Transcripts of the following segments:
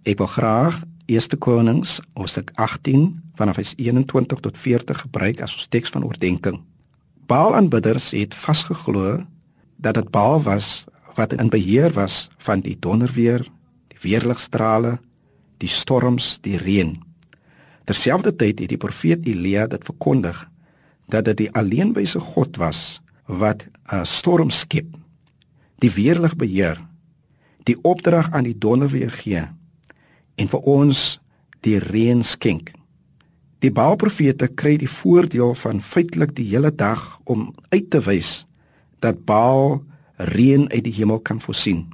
Ek wil graag 1 Konings hoofstuk 18 vanaf vers 21 tot 40 gebruik as ons teks van oordeenking. Baal-aanbidders het vasgeglo dat dit Baal was wat in beheer was van die donderweer, die weerligstrale, die storms, die reën. Terselfdertyd het die profeet Elia dit verkondig dat dit die alleenwyse God was wat 'n storm skep, die weerlig beheer, die opdrag aan die donderweer gee en vir ons die reën skenk. Die Baal-profete kry die voordeel van feitelik die hele dag om uit te wys dat Baal reën uit die hemel kan voorsien.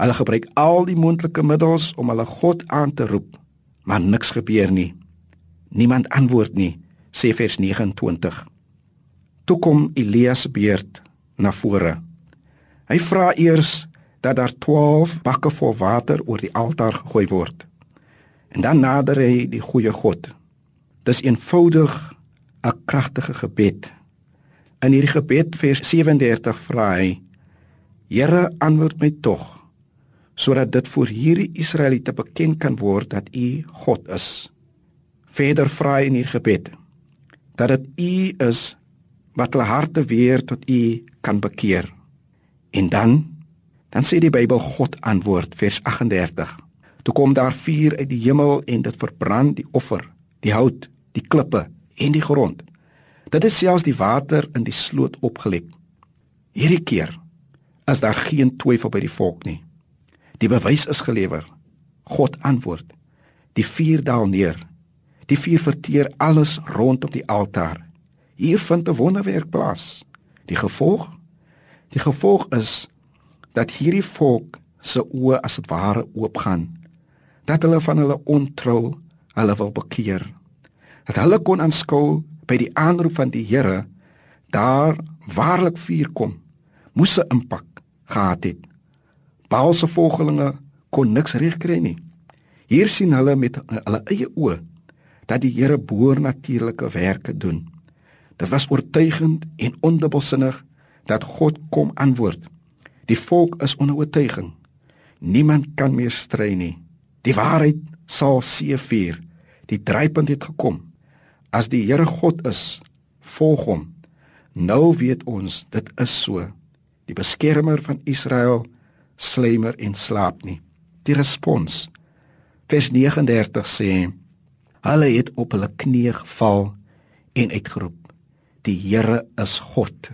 Hulle gebruik al die moontlike middels om hulle God aan te roep, maar niks gebeur nie. Niemand antwoord nie, sê vers 29. Toe kom Elias beurt na vore. Hy vra eers dat daar 12 bakke vol water oor die altaar gegooi word. En dan nader hy die goeie God. Dis eenvoudig 'n kragtige gebed. In hierdie gebed vers 37 vra hy: Here, antwoord my tog, sodat dit vir hierdie Israeliete bekend kan word dat U God is. Verder vra hy in hierdie gebed dat dit U is wat hulle harte weer tot U kan bekeer. En dan dan sê die Bybel God antwoord vers 38. Toe kom daar vuur uit die hemel en dit verbrand die offer, die hout, die klippe en die grond. Dit het selfs die water in die sloot opgelek. Hierdie keer is daar geen twyfel by die volk nie. Die bewys is gelewer. God antwoord. Die vuur daal neer. Die vuur verteer alles rondom die altaar. Hier vind 'n wonderwerk plaas. Die gevolg? Die gevolg is dat hierdie volk se oë as dit ware oopgaan. Dat hulle van hulle ontrou hulle wil bekeer. Dat hulle kon aanskou by die aanroep van die Here daar waarlik vuur kom. Moes 'n impak gehad het. Paul se volgelinge kon niks regkry nie. Hier sien hulle met hulle eie oë dat die Here boernatuurlike werke doen. Dit was oortuigend en ondubbelsinnig dat God kom antwoord. Die volk is onder oortuiging. Niemand kan meer stry nie. Die waarheid sal seëvier. Die drypunt het gekom. As die Here God is, volg hom. Nou weet ons dit is so. Die beskermer van Israel slymer en slaap nie. Die respons vers 39 sê hulle het op hulle knieë geval en uitgeroep die Here is God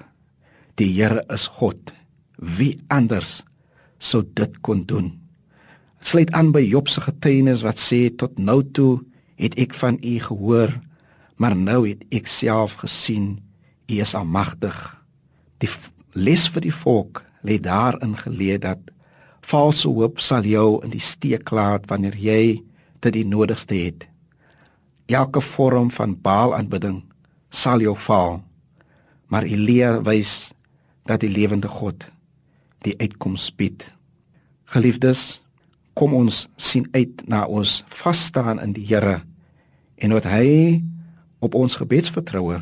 die Here is God wie anders sou dit kon doen sluit aan by Job se getuienis wat sê tot nou toe het ek van u gehoor maar nou het ek self gesien u is almagtig die les vir die volk lê daarin geleë dat valse hoop sal jou in die steek laat wanneer jy dit die nodigste het. Elke vorm van Baal-aanbidding sal jou faal. Maar Elia wys dat die lewende God die uitkoms bied. Geliefdes, kom ons sien uit na ons vas staan in die Here en wat hy op ons gebedsvertroue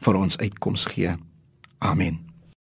vir ons uitkoms gee. Amen.